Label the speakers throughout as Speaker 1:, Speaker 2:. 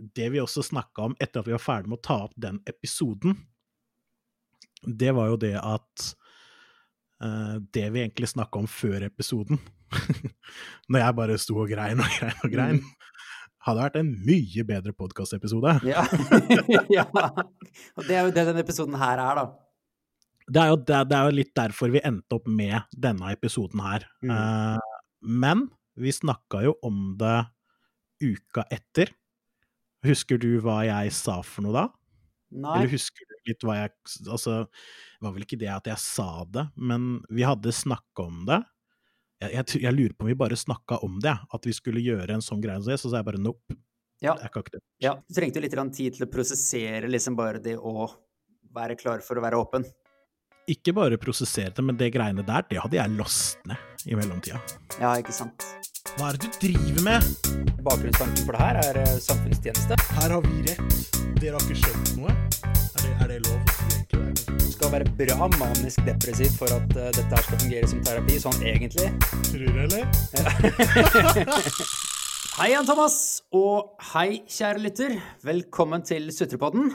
Speaker 1: det vi også snakka om etter at vi var ferdig med å ta opp den episoden, det var jo det at uh, Det vi egentlig snakka om før episoden, når jeg bare sto og grein og grein og grein, mm. hadde vært en mye bedre podkastepisode.
Speaker 2: ja. ja. Og det er jo det denne episoden her er, da.
Speaker 1: Det er, jo, det, det er jo litt derfor vi endte opp med denne episoden her. Mm. Uh, men vi snakka jo om det uka etter. Husker du hva jeg sa for noe da?
Speaker 2: Nei.
Speaker 1: Eller husker du litt hva jeg Altså, det var vel ikke det at jeg sa det, men vi hadde snakka om det. Jeg, jeg, jeg, lurer på om vi bare snakka om det, at vi skulle gjøre en sånn greie. Så sa jeg bare nope.
Speaker 2: Ja.
Speaker 1: Jeg kan ikke det.
Speaker 2: ja. Du trengte jo litt tid til å prosessere liksom bare det å være klar for å være åpen.
Speaker 1: Ikke bare prosessere det, men det greiene der, det hadde jeg lost ned i mellomtida.
Speaker 2: Ja, ikke sant.
Speaker 1: Hva er det du driver med?
Speaker 2: Bakgrunnstanken for det her er eh, samfunnstjeneste.
Speaker 1: Her har vi rett. Dere har ikke skjønt noe. Er det, er det lov?
Speaker 2: Du skal være bra manisk depressiv for at uh, dette her skal fungere som terapi, sånn egentlig.
Speaker 1: Tror du, eller?
Speaker 2: hei, Jan Thomas, og hei, kjære lytter. Velkommen til Sutrepodden.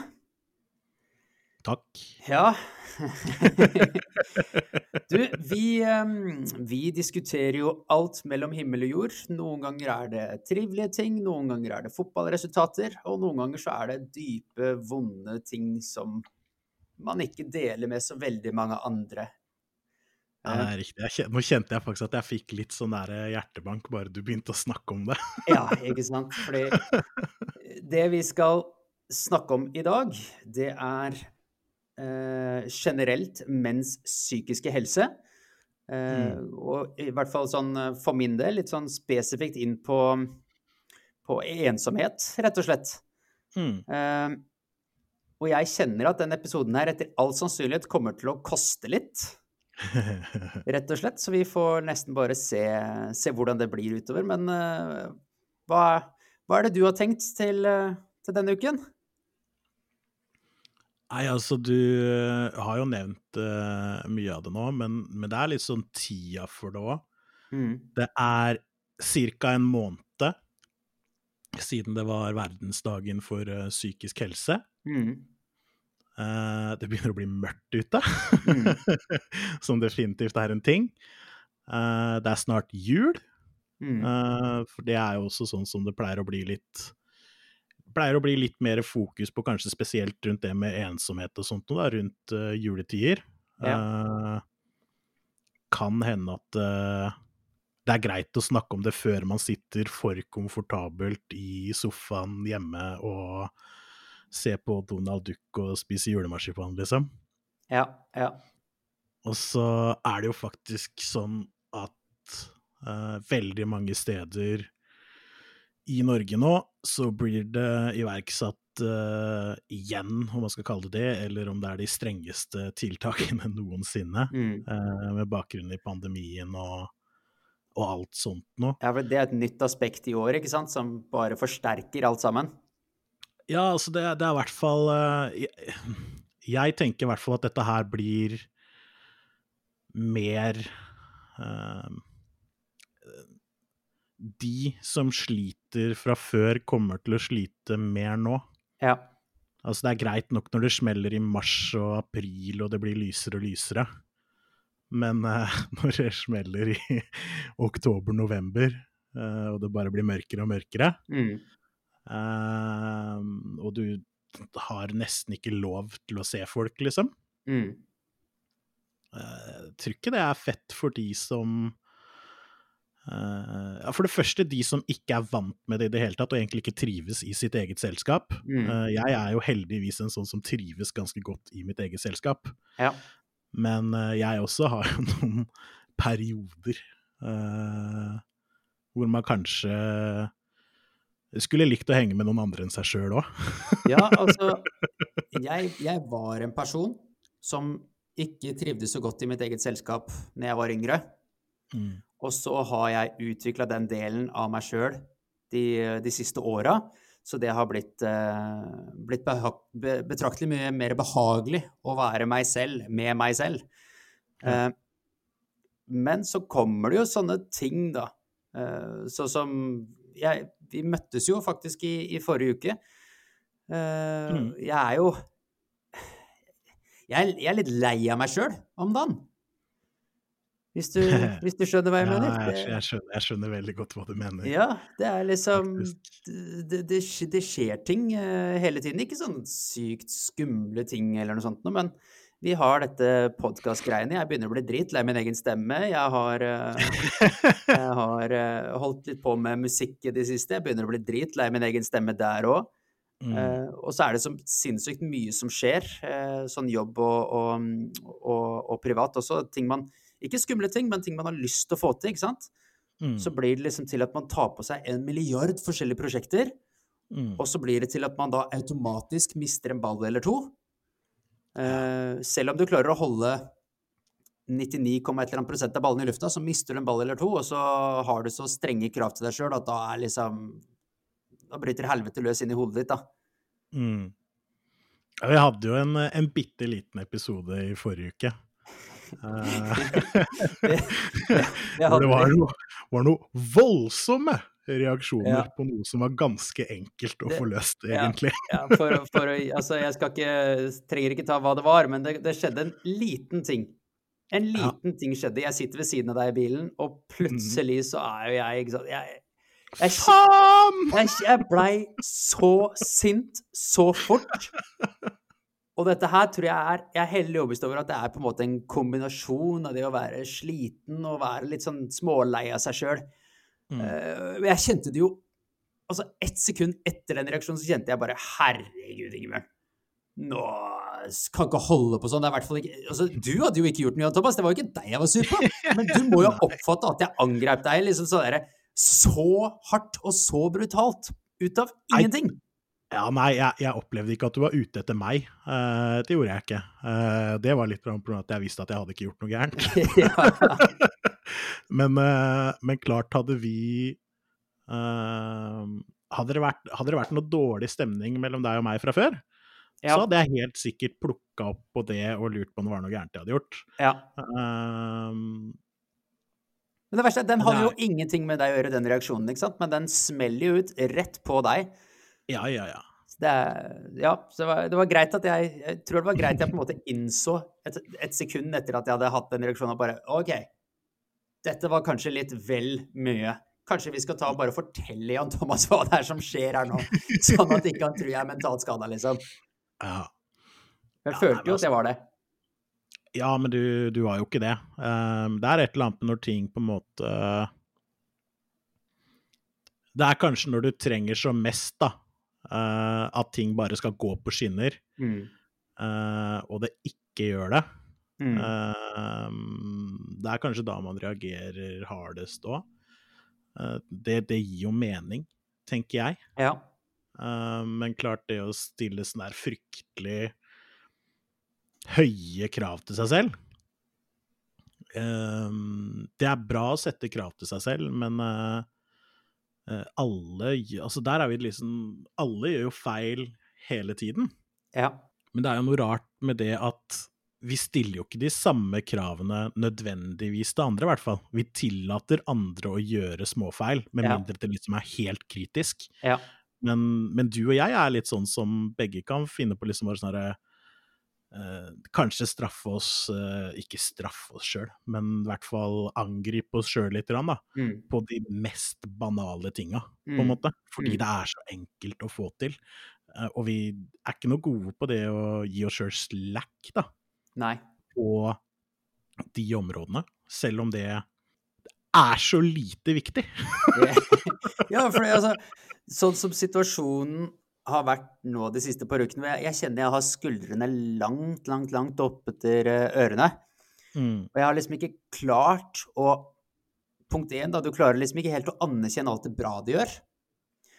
Speaker 1: Takk.
Speaker 2: Ja, du, vi, vi, diskuterer jo alt mellom himmel og jord. Noen ganger er det trivelige ting, noen ganger er det fotballresultater, og noen ganger så er det dype, vonde ting som man ikke deler med så veldig mange andre.
Speaker 1: Ja, det er riktig. Kjente, nå kjente jeg faktisk at jeg fikk litt sånn der hjertebank bare du begynte å snakke om det.
Speaker 2: ja, ikke sant. Fordi det vi skal snakke om i dag, det er eh, generelt menns psykiske helse. Eh, mm. Og i hvert fall sånn eh, for min del litt sånn spesifikt inn på, på ensomhet, rett og slett. Mm. Eh, og jeg kjenner at denne episoden her etter all sannsynlighet kommer til å koste litt. Rett og slett. Så vi får nesten bare se, se hvordan det blir utover. Men uh, hva, hva, er det du har tenkt til, uh, til denne uken?
Speaker 1: Nei, altså du uh, har jo nevnt uh, mye av det nå, men, men, det er litt sånn tida for det òg. Mm. Det er ca. en måned siden det var verdensdagen for uh, psykisk helse. Mm. det begynner å bli mørkt ute, mm. som definitivt er en ting. det er snart jul, mm. for det er jo også sånn som det pleier å bli litt pleier å bli litt mer fokus på kanskje spesielt rundt det med ensomhet og sånt noe, rundt uh, juletider. Ja. Uh, kan hende at uh, det er greit å snakke om det før man sitter for komfortabelt i sofaen hjemme og ser på Donald Duck og spiser julemarsipan, liksom.
Speaker 2: Ja, ja.
Speaker 1: Og så er det jo faktisk sånn at veldig mange steder i Norge nå så blir det iverksatt uh, igjen, om man skal kalle det det, eller om det er de strengeste tiltakene noensinne, mm. uh, med bakgrunn i pandemien og, og, alt sånt noe.
Speaker 2: Ja, for det er et nytt aspekt i år, ikke sant, som bare forsterker alt sammen?
Speaker 1: Ja, altså det, det er i hvert fall uh, jeg, jeg, tenker i hvert fall at dette her blir mer de som sliter fra før, kommer til å slite mer nå.
Speaker 2: Ja.
Speaker 1: Altså, det er greit nok når det smeller i mars og april, og det blir lysere og lysere. Men uh, når det smeller i oktober-november, uh, og det bare blir mørkere og mørkere, mm. uh, og du har nesten ikke lov til å se folk, liksom mm. Jeg tror ikke det er fett for de som Uh, for det første, de som ikke er vant med det i det hele tatt, og egentlig ikke trives i sitt eget selskap. Mm. Uh, jeg er jo heldigvis en sånn som trives ganske godt i mitt eget selskap.
Speaker 2: Ja.
Speaker 1: Men uh, jeg også har jo noen perioder hvor man kanskje skulle likt å henge med noen andre enn seg sjøl òg.
Speaker 2: ja, altså jeg, jeg var en person som ikke trivdes så godt i mitt eget selskap når jeg var yngre. Mm. Og så har jeg utvikla den delen av meg sjøl de, de, siste åra. Så det har blitt, eh, blitt betraktelig mye mer behagelig å være meg selv med meg selv. Eh, men så kommer det jo sånne ting, da. Eh, sånn som jeg vi møttes jo faktisk i, i forrige uke. Uh, mm. Jeg er jo jeg, jeg, er litt lei av meg sjøl om dagen. Hvis du, hvis du, skjønner hva jeg
Speaker 1: ja,
Speaker 2: mener?
Speaker 1: Jeg, jeg, skjønner, jeg, skjønner, veldig godt hva du mener.
Speaker 2: Ja, det er liksom Det, det, det skjer ting uh, hele tiden. Ikke sånn sykt skumle ting eller noe sånt noe, men vi har dette podkast-greiene. Jeg begynner å bli dritlei min egen stemme. Jeg har, uh, jeg har uh, holdt litt på med musikk i det siste. Jeg begynner å bli dritlei min egen stemme der òg. Mm. Uh, og så er det så sinnssykt mye som skjer, sånn jobb og, og, og, og privat også. Ting man ikke skumle ting, men ting man har lyst til å få til. ikke sant? Mm. Så blir det liksom til at man tar på seg en milliard forskjellige prosjekter. Mm. Og så blir det til at man da automatisk mister en ball eller to. Uh, selv om du klarer å holde 99,1 av ballene i lufta, så mister du en ball eller to, og så har du så strenge krav til deg sjøl at da er liksom Da bryter helvete løs inn i hodet ditt, da. Mm.
Speaker 1: Ja, vi hadde jo en, en bitte liten episode i forrige uke det, det, det var, noe, var noe voldsomme reaksjoner ja. på noe som var ganske enkelt å få løst, egentlig.
Speaker 2: Ja, ja for, for, altså, jeg ikke, trenger ikke ta hva det var, men det, det skjedde en liten ting. En liten ja. ting skjedde. Jeg sitter ved siden av deg i bilen, og plutselig så er jo jeg ikke sant jeg, jeg, jeg, jeg blei så sint så fort. Og dette her tror jeg er Jeg er heldig overbevist over at det er på en måte en kombinasjon av det å være sliten og være litt sånn smålei av seg sjøl. Mm. Uh, jeg kjente det jo Altså, ett sekund etter den reaksjonen så kjente jeg bare Herregud, Ingebjørn. Nå kan ikke holde på sånn. Det er i hvert fall ikke Altså, du hadde jo ikke gjort noe, Thomas. Det var jo ikke deg jeg var sur på. Men du må jo oppfatte at jeg angrep deg liksom så, der, så hardt og så brutalt ut av ingenting.
Speaker 1: Ja, nei, jeg, jeg, opplevde ikke at du var ute etter meg. Uh, det gjorde jeg ikke. Uh, det var litt pga. at jeg visste at jeg hadde ikke gjort noe gærent. men, uh, men, klart hadde vi hadde det, vært, hadde, det vært, noe dårlig stemning mellom deg og meg fra før, ja. så hadde jeg helt sikkert plukka opp på det og lurt på om det var noe gærent jeg hadde gjort. Ja.
Speaker 2: men det verste er, den hadde jo ingenting med deg å gjøre, den reaksjonen, ikke sant? men den smeller jo ut rett på deg.
Speaker 1: Ja, ja, ja.
Speaker 2: Det, ja, så det var, det var, greit at jeg Jeg tror det var greit at jeg på en måte innså et, et sekund etter at jeg hadde hatt den reaksjonen, bare OK, dette var kanskje litt vel mye. Kanskje vi skal ta og bare fortelle Jan Thomas hva det er som skjer her nå, sånn at ikke han tror jeg er mentalt skada, liksom. Ja. Jeg følte jo at jeg var det.
Speaker 1: Ja, men du, du var jo ikke det. Um, det er et eller annet når ting på en måte Det er kanskje når du trenger som mest, da, Uh, at ting bare skal gå på skinner, mm. uh, og det ikke gjør det. Mm. Uh, det er kanskje da man reagerer hardest òg. Det, det, gir jo mening, tenker jeg. Ja. men klart, det å stille sånn der fryktelig høye krav til seg selv Det er bra å sette krav til seg selv, men alle Altså, der er vi liksom Alle gjør jo feil hele tiden. Ja. Men det er jo noe rart med det at vi stiller jo ikke de samme kravene nødvendigvis til andre, i hvert fall. Vi tillater andre å gjøre småfeil, med ja. mindre det liksom er helt kritisk. Ja. Men, men, du og jeg er litt sånn som begge kan finne på liksom bare sånn herre Eh, kanskje straffe oss eh, Ikke straffe oss sjøl, men i hvert fall angripe oss sjøl litt, da, mm. på de mest banale tinga, på en mm. måte. Fordi mm. det er så enkelt å få til. Eh, og vi er ikke noe gode på det å gi oss sjøl slack, da. Nei. På de områdene. Selv om det er så lite viktig.
Speaker 2: ja, for altså, sånn som situasjonen har vært nå de siste par ukene. Jeg, kjenner jeg har skuldrene langt, langt, langt opp etter eh, ørene. Mm. Og jeg har liksom ikke klart å Punkt én, da, du klarer liksom ikke helt å anerkjenne alt det bra du gjør.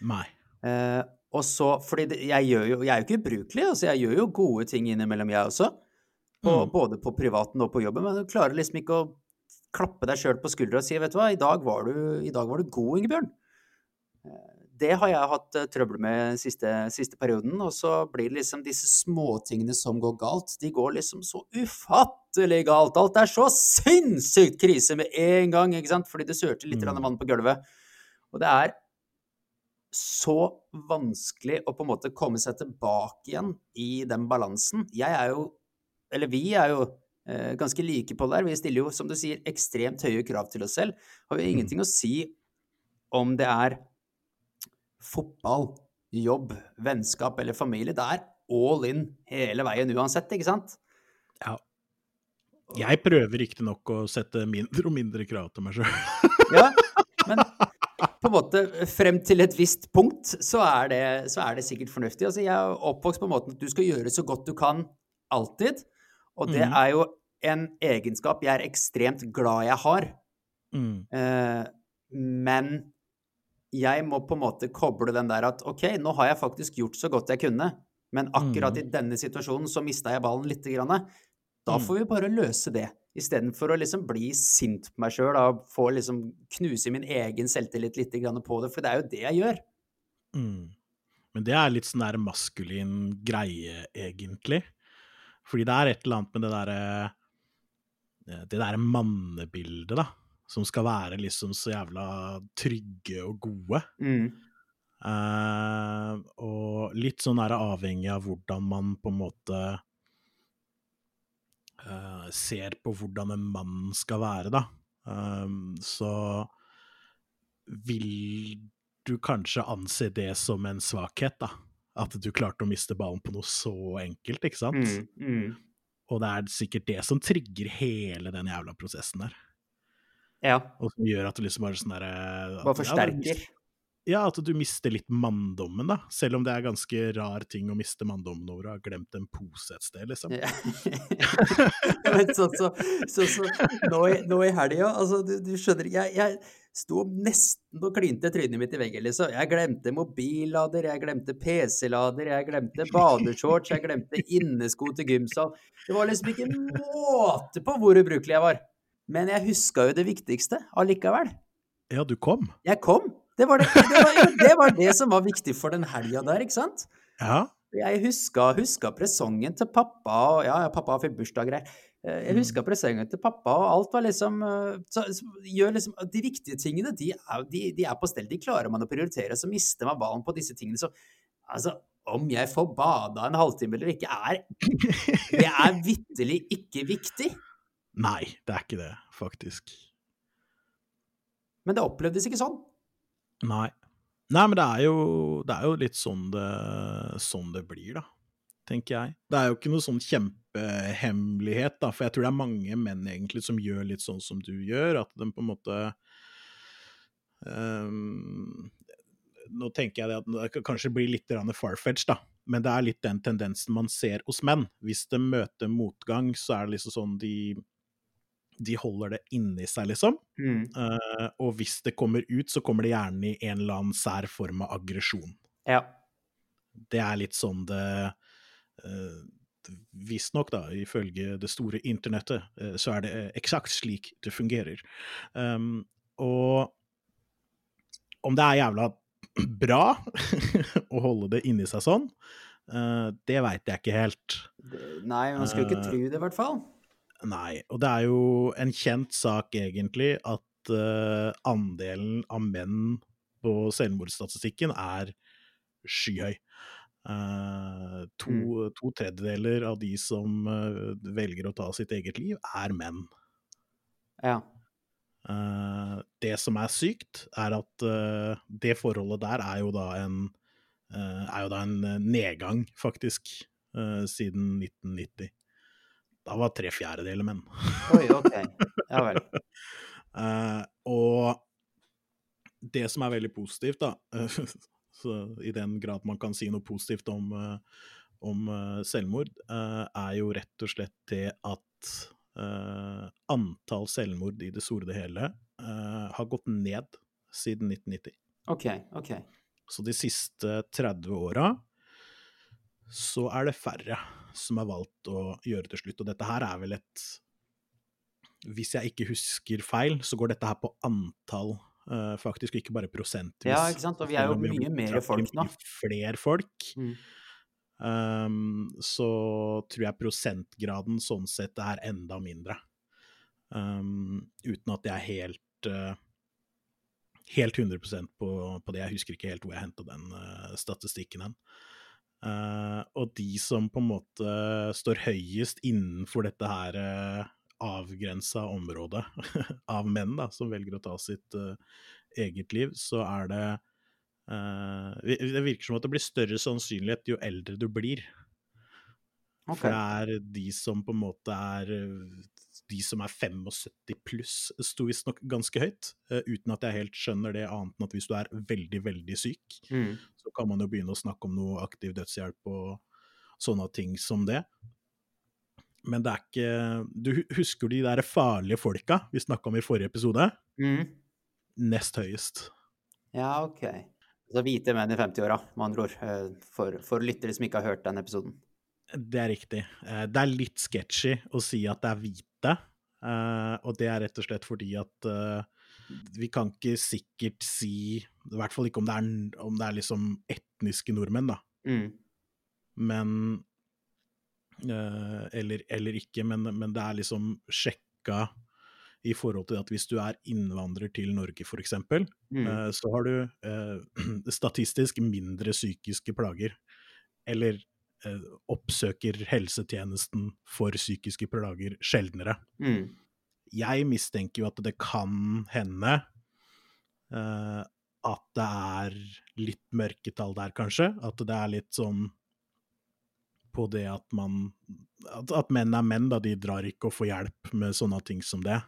Speaker 2: Nei. Eh, og så, fordi det, jeg, gjør jo, jeg er jo ikke ubrukelig, altså jeg gjør jo gode ting innimellom, jeg også. På, mm. Både på privaten og på jobben, men du klarer liksom ikke å klappe deg sjøl på skuldra og si vet du hva, i dag var du, dag var du god, Ingebjørn. Eh, det har jeg hatt uh, trøbbel med siste, siste perioden. Og så blir det liksom disse småtingene som går galt. De går liksom så ufattelig galt. Alt er så sinnssykt krise med en gang, ikke sant? Fordi det sørte litt mm. vann på gulvet. Og det er så vanskelig å på en måte komme seg tilbake igjen i den balansen. Jeg er jo, eller vi er jo eh, ganske like på det der. Vi stiller jo, som du sier, ekstremt høye krav til oss selv. Har jo ingenting å si om det er fotball, jobb, vennskap eller familie. Det er all in hele veien uansett, ikke sant?
Speaker 1: Ja. Jeg prøver riktignok å sette mindre og mindre krav til meg sjøl.
Speaker 2: ja, men på en måte frem til et visst punkt så er det, så er det sikkert fornuftig. Altså, jeg er oppvokst på en måte at du skal gjøre så godt du kan alltid. Og det mm. er jo en egenskap jeg er ekstremt glad jeg har. Mm. Eh, men jeg må på en måte koble den der at OK, nå har jeg faktisk gjort så godt jeg kunne, men akkurat mm. i denne situasjonen så mista jeg ballen lite grann. Da mm. får vi bare løse det, istedenfor å liksom bli sint på meg sjøl og få liksom knuse min egen selvtillit litt på det, for det er jo det jeg gjør.
Speaker 1: Mm. Men det er litt sånn der maskulin greie, egentlig. Fordi det er et eller annet med det derre eh, Det derre mannebildet, da som skal være liksom så jævla trygge og gode. Mm. Uh, og litt sånn er det avhengig av hvordan man på en måte uh, ser på hvordan en mann skal være, da. Um, så vil du kanskje anse det som en svakhet, da. At du klarte å miste ballen på noe så enkelt, ikke sant? Mm, mm. Og det er sikkert det som trigger hele den jævla prosessen der.
Speaker 2: Ja.
Speaker 1: Og som gjør at du liksom bare sånn derre
Speaker 2: Bare forsterker?
Speaker 1: Ja, at du mister litt manndommen, da. Selv om det er ganske rar ting å miste manndommen over å ha glemt en pose et sted, liksom. Ja.
Speaker 2: Men sånn så, så, så, nå, i, nå i helga, altså, du, du, skjønner jeg, jeg sto nesten og klinte trynet mitt i veggen, liksom. Jeg glemte mobillader, jeg glemte PC-lader, jeg glemte badeshorts, jeg glemte innesko til gymsal. Det var liksom ikke måte på hvor ubrukelig jeg var. Men jeg huska jo det viktigste allikevel.
Speaker 1: Ja, du kom?
Speaker 2: Jeg kom. Det var det, det, var, det, var det som var viktig for den helga der, ikke sant?
Speaker 1: Ja.
Speaker 2: Jeg huska, huska presongen til pappa, og ja, pappa har fått bursdag og greier. Eh, jeg mm. huska presongen til pappa, og alt var liksom eh, så, gjør liksom De viktige tingene, de er, de, de er på stell. De klarer man å prioritere. Så mister man ballen på disse tingene. Så altså, om jeg får bada en halvtime eller ikke, er Det er vitterlig ikke viktig.
Speaker 1: Nei, det er ikke det, faktisk.
Speaker 2: Men det opplevdes ikke sånn?
Speaker 1: Nei. Nei, men det er jo, det er jo litt sånn det, sånn det, blir, da. Tenker jeg. Det er jo ikke noe sånn kjempehemmelighet, da, for jeg tror det er mange menn egentlig som gjør litt sånn som du gjør, at de på en måte um, Nå tenker jeg at det kanskje blir litt farfetch, da, men det er litt den tendensen man ser hos menn. Hvis de møter motgang, så er det liksom sånn de de holder det inni seg, liksom. Mm. Uh, og hvis det kommer ut, så kommer det gjerne i en eller annen sær form av aggresjon.
Speaker 2: Ja.
Speaker 1: Det er litt sånn det uh, Visstnok, da, ifølge det store internettet, uh, så er det eksakt slik det fungerer. Um, og om det er jævla bra å holde det inni seg sånn, uh, det veit jeg ikke helt.
Speaker 2: Nei, man skal jo ikke tro det, i hvert fall.
Speaker 1: Nei, og det er jo en kjent sak, egentlig, at uh, andelen av menn på selvmordsstatistikken er skyhøy. Uh, to, mm. to, tredjedeler av de som uh, velger å ta sitt eget liv, er menn.
Speaker 2: Ja.
Speaker 1: Uh, det som er sykt, er at det forholdet der er jo da en, er jo da en nedgang, faktisk, siden 1990. Da var tre fjerdedeler menn.
Speaker 2: Oi, ok. Ja vel.
Speaker 1: uh, og det som er veldig positivt, da, i den grad man kan si noe positivt om, uh, om uh, selvmord, er jo rett og slett det at antall selvmord i det det hele har gått ned siden 1990.
Speaker 2: Ok, ok.
Speaker 1: Så de siste 30 åra så er det færre som har valgt å gjøre til slutt. Og dette her er vel et Hvis jeg ikke husker feil, så går dette her på antall, uh, faktisk, ikke bare prosentvis.
Speaker 2: Ja, ikke sant. Og vi er jo mye mer folk nå.
Speaker 1: Flere folk. Mm. Um, så tror jeg prosentgraden sånn sett er enda mindre. Um, uten at jeg helt uh, helt 100% på, på, det. Jeg husker ikke helt hvor jeg henta den uh, statistikken hen. Uh, og de som på en måte står høyest innenfor dette her uh, avgrensa området av menn da, som velger å ta sitt uh, eget liv, så er det Det virker som at det blir større sannsynlighet jo eldre du blir. Okay. For det er de som på en måte er de som er 75 pluss, sto visstnok ganske høyt. Uh, uten at jeg helt skjønner det, annet enn at hvis du er veldig, veldig syk, mm. så kan man jo begynne å snakke om noe aktiv dødshjelp og sånne ting som det. Men det er ikke Du husker de der farlige folka vi snakka om i forrige episode? Mm. Nest høyest.
Speaker 2: Ja, OK. Så hvite menn i 50-åra, med andre ord. Eh, for, for lyttere som ikke har hørt den episoden.
Speaker 1: Det er riktig. Eh, det er litt sketchy å si at det er hvite, eh, og det er rett og slett fordi at eh, vi kan ikke sikkert si I hvert fall ikke om det er, om det er liksom etniske nordmenn, da. Mm. Men eller, eller, ikke, men, men, det er liksom sjekka i forhold til at hvis du er innvandrer til Norge, f.eks., mm. så har du statistisk mindre psykiske plager. Eller oppsøker helsetjenesten for psykiske plager sjeldnere. Mm. Jeg mistenker jo at det kan hende uh, at det er litt mørketall der, kanskje. At det er litt sånn på det at man At, at menn er menn, da. De drar ikke og får hjelp med sånne ting som det.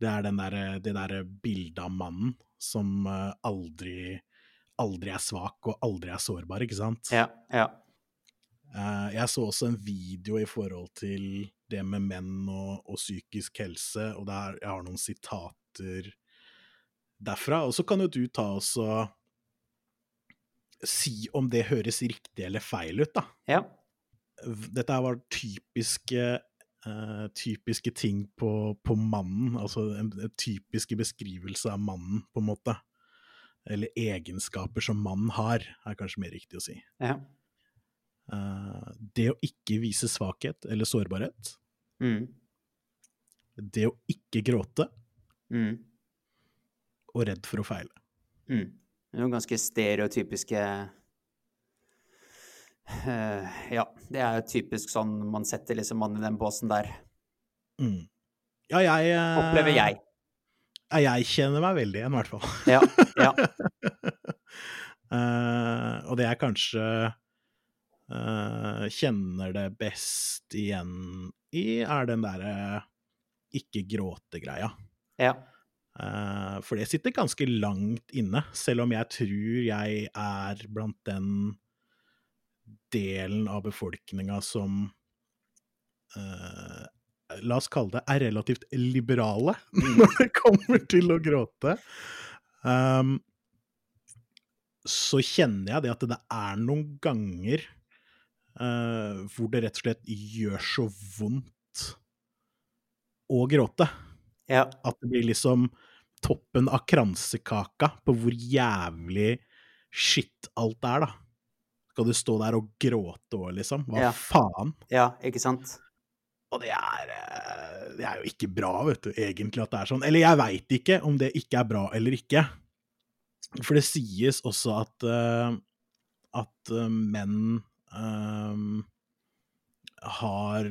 Speaker 1: Det er der, det derre bildet av mannen som uh, aldri aldri er svak og aldri er sårbar, ikke sant?
Speaker 2: Ja, ja.
Speaker 1: Eh, jeg så også en video i forhold til det med menn og, og psykisk helse, og der, jeg har noen sitater derfra. Og så kan jo du ta oss og si om det høres riktig eller feil ut, da.
Speaker 2: Ja.
Speaker 1: Dette var typiske, uh, typiske ting på, på mannen, altså en, en typiske beskrivelse av mannen, på en måte. Eller egenskaper som mannen har, er kanskje mer riktig å si.
Speaker 2: Ja.
Speaker 1: Uh, det å ikke vise svakhet eller sårbarhet. Mm. Det å ikke gråte. Mm. Og redd for å feile.
Speaker 2: Mm. Det er jo ganske stereotypiske uh, Ja, det er jo typisk sånn man setter liksom mannen i den båsen der.
Speaker 1: Mm. Ja, jeg uh,
Speaker 2: Opplever jeg.
Speaker 1: Ja, jeg kjenner meg veldig igjen, i hvert fall.
Speaker 2: ja, ja.
Speaker 1: og det er kanskje uh, kjenner det best igjen i, er den derre ikke gråte-greia.
Speaker 2: Ja.
Speaker 1: Uh, for det sitter ganske langt inne, selv om jeg tror jeg er blant den delen av befolkninga som uh, La oss kalle det er relativt liberale mm. når det kommer til å gråte. Um, så kjenner jeg det at det er noen ganger Uh, hvor det rett og slett gjør så vondt å gråte.
Speaker 2: Ja.
Speaker 1: At det blir liksom toppen av kransekaka på hvor jævlig shit alt er, da. Skal du stå der og gråte òg, liksom? Hva
Speaker 2: ja.
Speaker 1: faen?
Speaker 2: Ja, ikke sant?
Speaker 1: Og det er, eh, det er jo ikke bra, vet du, egentlig at det er sånn. Eller jeg veit ikke om det ikke er bra eller ikke. For det sies også at, uh, at menn um, har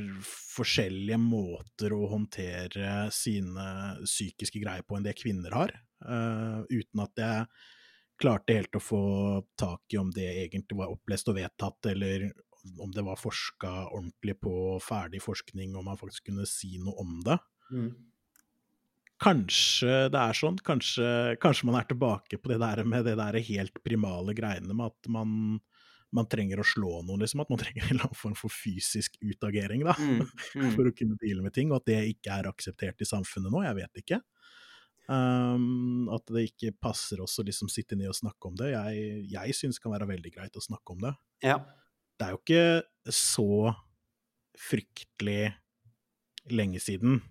Speaker 1: forskjellige måter å håndtere sine psykiske greier på enn det kvinner har, uh, uten at jeg klarte helt å få tak i om det egentlig var opplest og vedtatt, eller om det var forska ordentlig på ferdig forskning, og man faktisk kunne si noe om det. Mm. Kanskje det er sånn, kanskje, kanskje, man er tilbake på det der med det der helt primale greiene med at man man trenger å slå noen, liksom. At man trenger en eller annen form for fysisk utagering da, mm, mm. for å kunne deale med ting. Og at det ikke er akseptert i samfunnet nå. Jeg vet ikke. Um, at det ikke passer oss å liksom sitte ned og snakke om det. Jeg, jeg syns det kan være veldig greit å snakke om det.
Speaker 2: Ja.
Speaker 1: Det er jo ikke så fryktelig lenge siden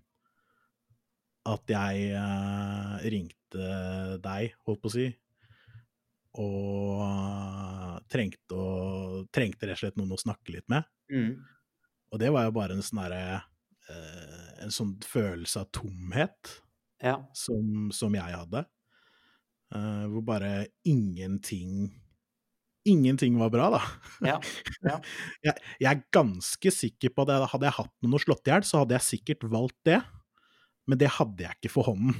Speaker 1: at jeg uh, ringte deg, holdt på å si, og trengte, å, trengte, rett og slett noen å snakke litt med.
Speaker 2: Mm.
Speaker 1: Og det var jo bare en sånn derre eh, En sånn følelse av tomhet
Speaker 2: ja.
Speaker 1: som, som, jeg hadde. Uh, hvor bare ingenting Ingenting var bra, da.
Speaker 2: Ja, ja.
Speaker 1: jeg, jeg, er ganske sikker på at hadde jeg hatt noen å slått i hjel, så hadde jeg sikkert valgt det. Men det hadde jeg ikke for hånden.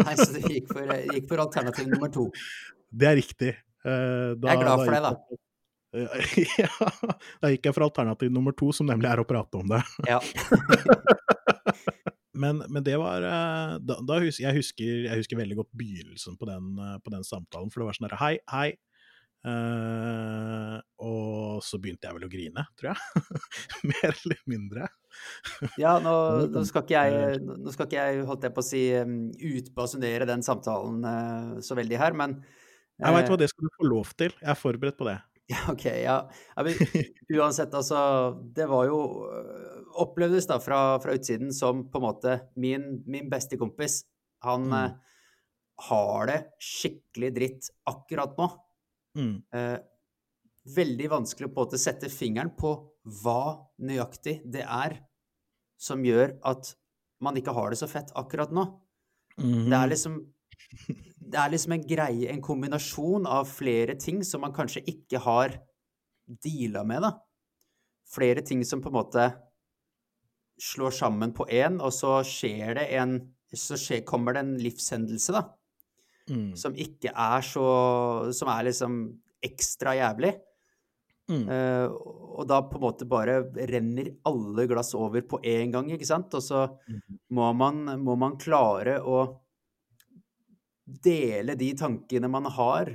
Speaker 2: Nei, Så det gikk for, gikk for alternativ nummer to?
Speaker 1: Det er riktig. Uh,
Speaker 2: da, jeg er glad for det, da.
Speaker 1: ja, da gikk jeg for alternativ nummer to, som nemlig er å prate om det.
Speaker 2: Ja.
Speaker 1: men, men, det var eh, da, da husker, jeg, husker, jeg, husker, veldig godt begynnelsen på den, eh, på den samtalen. For det var sånn herre Hei, hei. Uh, og så begynte jeg vel å grine, tror jeg. Mer eller mindre.
Speaker 2: ja, nå, nå, skal ikke jeg, nå skal ikke jeg, holdt jeg på å si, um, utbasunere den samtalen uh, så veldig her, men
Speaker 1: Jeg veit hva, det skal du få lov til. Jeg er forberedt på det.
Speaker 2: Ja, OK. Ja. uansett, altså Det var jo Opplevdes da fra, fra, utsiden som på en måte min, min beste kompis. Han mm. har det skikkelig dritt akkurat nå. Mm. Eh, veldig vanskelig på å sette fingeren på hva nøyaktig det er som gjør at man ikke har det så fett akkurat nå. Mm. Det, er mhm. liksom, det er liksom en greie, en kombinasjon av flere ting som man kanskje ikke har deala med, da. Flere ting som på en måte slår sammen på én, og så skjer det en Så skjer, kommer det en livshendelse, da mm. som ikke er så Som er liksom ekstra jævlig. Mm. Uh, og da på en måte bare renner alle glass over på én gang, ikke sant? Og så mm. må, man, må man klare å dele de tankene man har,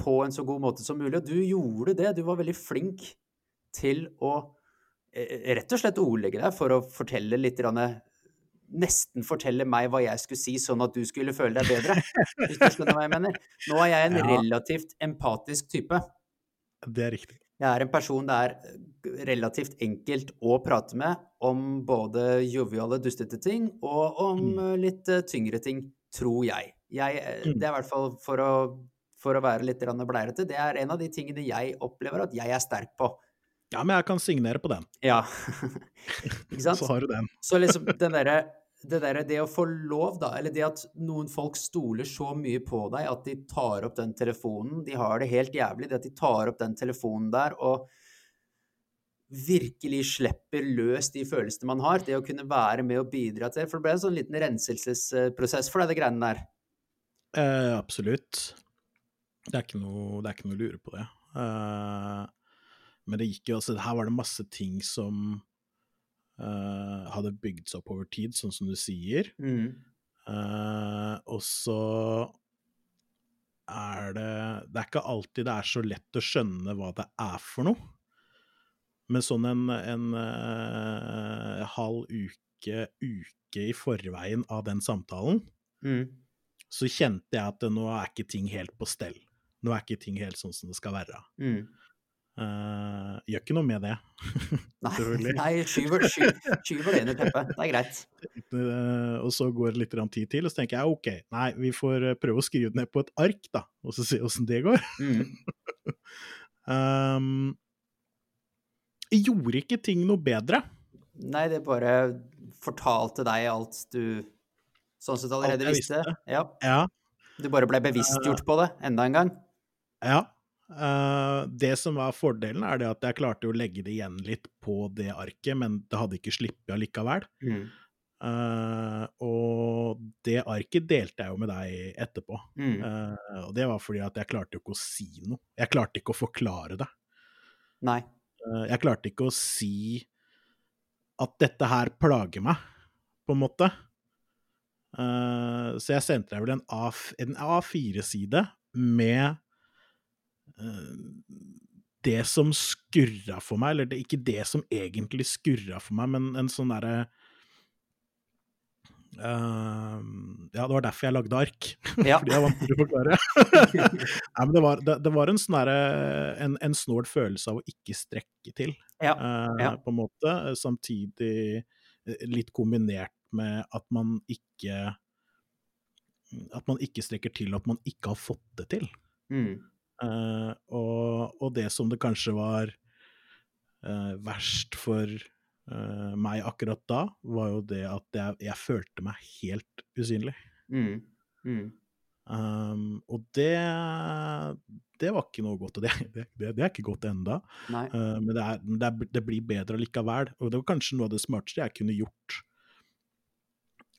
Speaker 2: på en så god måte som mulig. Og du gjorde det. Du var veldig flink til å eh, rett og slett ordlegge deg for å fortelle litt nesten fortelle meg hva jeg skulle si, sånn at du skulle føle deg bedre. Hvis du skjønner hva jeg mener. Nå er jeg en relativt empatisk type.
Speaker 1: Det er riktig.
Speaker 2: Jeg er en person det er relativt enkelt å prate med om både joviale, dustete ting og om mm. Eh, litt eh, tyngre ting, tror jeg. jeg eh, mm. det er i hvert fall for å, for å være litt bleirete, det er en av de tingene jeg opplever at jeg er sterk på.
Speaker 1: Ja, men jeg kan signere på den.
Speaker 2: Ja.
Speaker 1: Ikke sant? Så har du den.
Speaker 2: så liksom den derre det der, det å få lov, da, eller det at noen folk stoler så mye på deg at de tar opp den telefonen, de har det helt jævlig, det at de tar opp den telefonen der og virkelig slipper løs de følelsene man har, det å kunne være med og bidra til For det ble en sånn liten renselsesprosess for deg, det greiene der?
Speaker 1: Eh, absolutt. Det er, noe, det er ikke noe å lure på det. Eh, men det gikk jo altså Her var det masse ting som eh, hadde bygd seg opp over tid, sånn som du sier. Mm. Uh, og så er det Det er ikke alltid det er så lett å skjønne hva det er for noe. Men sånn en, en uh, halv uke, uke i forveien av den samtalen, mm. så kjente jeg at nå er ikke ting helt på stell. Nå er ikke ting helt sånn som det skal være. Mm. Uh, gjør ikke noe med det.
Speaker 2: nei, nei skyver, skyver, skyver det under teppet. Det er greit.
Speaker 1: Uh, og så går det litt tid til, og så tenker jeg OK, nei, vi får prøve å skrive det ned på et ark, da, og så se åssen det går. Mm. um, gjorde ikke ting noe bedre.
Speaker 2: Nei, det bare fortalte deg alt du sånn sett allerede visste. Ja.
Speaker 1: ja.
Speaker 2: Du bare ble bevisstgjort på det enda en gang.
Speaker 1: Ja. Uh, det som var fordelen, er det at jeg klarte å legge det igjen litt på det arket, men det hadde ikke sluppet allikevel. Mm. Uh, og det arket delte jeg jo med deg etterpå. Mm. Uh, og det var fordi at jeg klarte jo ikke å si noe. Jeg klarte ikke å forklare det.
Speaker 2: Nei.
Speaker 1: Jeg klarte ikke å si at dette her plager meg, på en måte. så jeg sendte deg vel en, A, en A4-side med det som skurra for meg, eller ikke det som egentlig skurra for meg, men en sånn derre ja, det var derfor jeg lagde ark. Ja. Fordi jeg vant til å forklare. Nei, men det var, det, det var en, sånn en, en snål følelse av å ikke strekke til,
Speaker 2: ja. Uh, ja.
Speaker 1: på en måte. Samtidig eh, litt kombinert med at man ikke At man ikke strekker til, at man ikke har fått det til. Mm. Uh, og, og, det som det kanskje var uh, verst for uh, meg akkurat da, var jo det at jeg, jeg følte meg helt usynlig. Mm. Mm. Um, og det, det var ikke noe godt. Og det, det, det er ikke godt enda. Uh, men, er, det, er, det, blir bedre likevel. Og det var kanskje noe av det smarteste jeg kunne gjort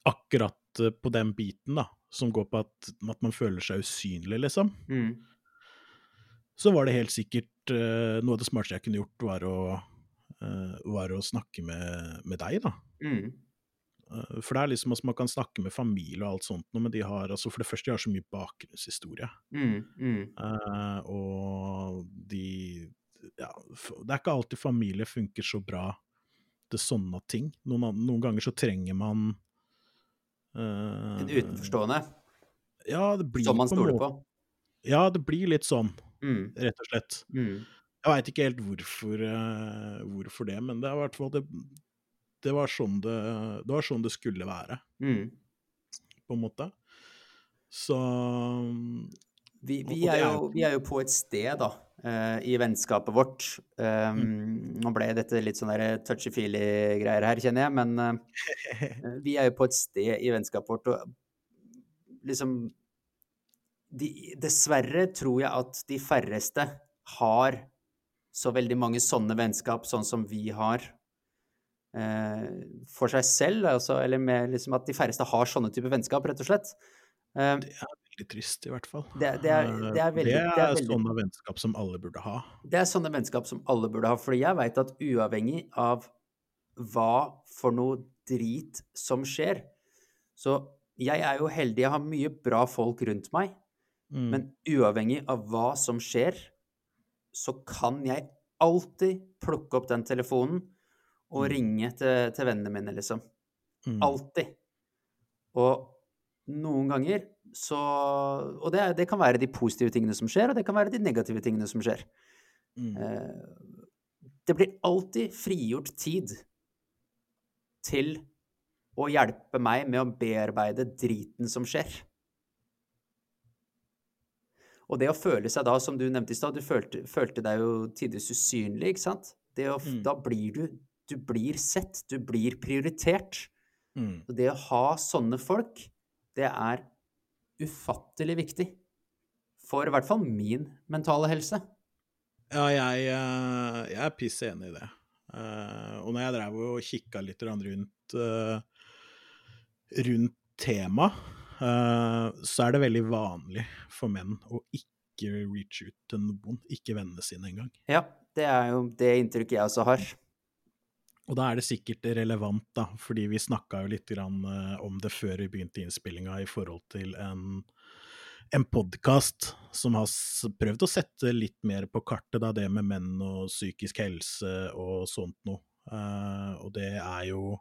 Speaker 1: akkurat uh, på den biten, da, som går på at, at man føler seg usynlig, liksom. Mm. Så var det helt sikkert uh, noe av det smarteste jeg kunne gjort, var å, var å snakke med, med deg, da. Mm. Eh, for det er liksom at man kan snakke med familie og alt sånt, men de har altså For det første, de har så mye bakgrunnshistorie. Mm, mm. Uh, og de Ja, det er ikke alltid familie funker så bra til sånne ting. Noen, noen ganger så trenger man
Speaker 2: uh, En utenforstående?
Speaker 1: Ja, det blir
Speaker 2: Som man stoler på?
Speaker 1: Ja, det blir litt sånn, mm. rett og slett. Jeg veit ikke helt hvorfor, uh, hvorfor det, men det er i hvert fall det, det var sånn det, det, var sånn det skulle være, mm. på en måte. Så
Speaker 2: vi, vi, er jo, vi, er jo, på et sted, da, uh, i vennskapet vårt. Um. Nå ble dette litt sånn touchy-feely-greier her, kjenner jeg, men uh, vi er jo på et sted i vennskapet vårt og liksom de, Dessverre tror jeg at de færreste har så veldig mange sånne vennskap, sånn som vi har eh, for seg selv, altså, eller med liksom at de færreste har sånne typer vennskap, rett og slett.
Speaker 1: Eh, det er veldig trist, i hvert fall.
Speaker 2: Det, det, er, det er, veldig,
Speaker 1: det er, sånne vennskap som alle burde ha.
Speaker 2: Det er sånne vennskap som alle burde ha, fordi jeg veit at uavhengig av hva for noe drit som skjer, så jeg er jo heldig, jeg har mye bra folk rundt meg, mm. men uavhengig av hva som skjer, så kan jeg alltid plukke opp den telefonen og mm. ringe til, til, vennene mine, liksom. Mm. Alltid. Og noen ganger så Og det, det, kan være de positive tingene som skjer, og det kan være de negative tingene som skjer. Mm. Eh, det blir alltid frigjort tid til å hjelpe meg med å bearbeide driten som skjer. Og det å føle seg da, som du nevnte i stad, du følte, følte, deg jo tidvis usynlig, ikke sant? Å, mm. Da blir du du blir sett, du blir prioritert. Mm. det å ha sånne folk, det er ufattelig viktig. For i hvert fall min mentale helse.
Speaker 1: Ja, jeg, eh, jeg er piss enig i det. Eh, og når jeg drev og kikka litt rundt, eh, rundt temaet, så er det veldig vanlig for menn å ikke reach ut til noen, ikke vennene sine engang.
Speaker 2: Ja, det er jo det inntrykket jeg også har.
Speaker 1: Og da er det sikkert relevant, da, fordi vi snakka jo litt eh, om det før vi begynte innspillinga, i forhold til en, en podkast som har prøvd å sette litt mer på kartet, da, det med menn og psykisk helse og sånt noe. Uh, og det er jo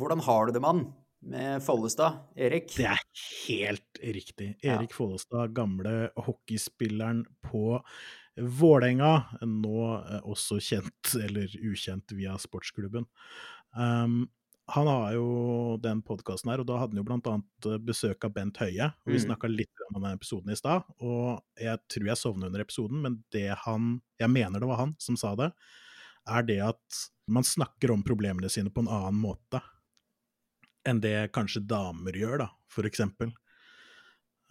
Speaker 2: Hvordan har du det, mann? Med Follestad, Erik?
Speaker 1: Det er helt riktig. Erik ja. Follestad, gamle hockeyspilleren på Vålerenga, nå eh, også kjent, eller ukjent, via sportsklubben. Um, han har jo den podkasten her, og da hadde han jo blant annet eh, besøk av Bent Høie. og Vi mm. snakka litt om den episoden i stad, og jeg tror jeg sovna under episoden, men det han Jeg mener det var han som sa det, er det at man snakker om problemene sine på en annen måte enn det kanskje damer gjør, da, for eksempel.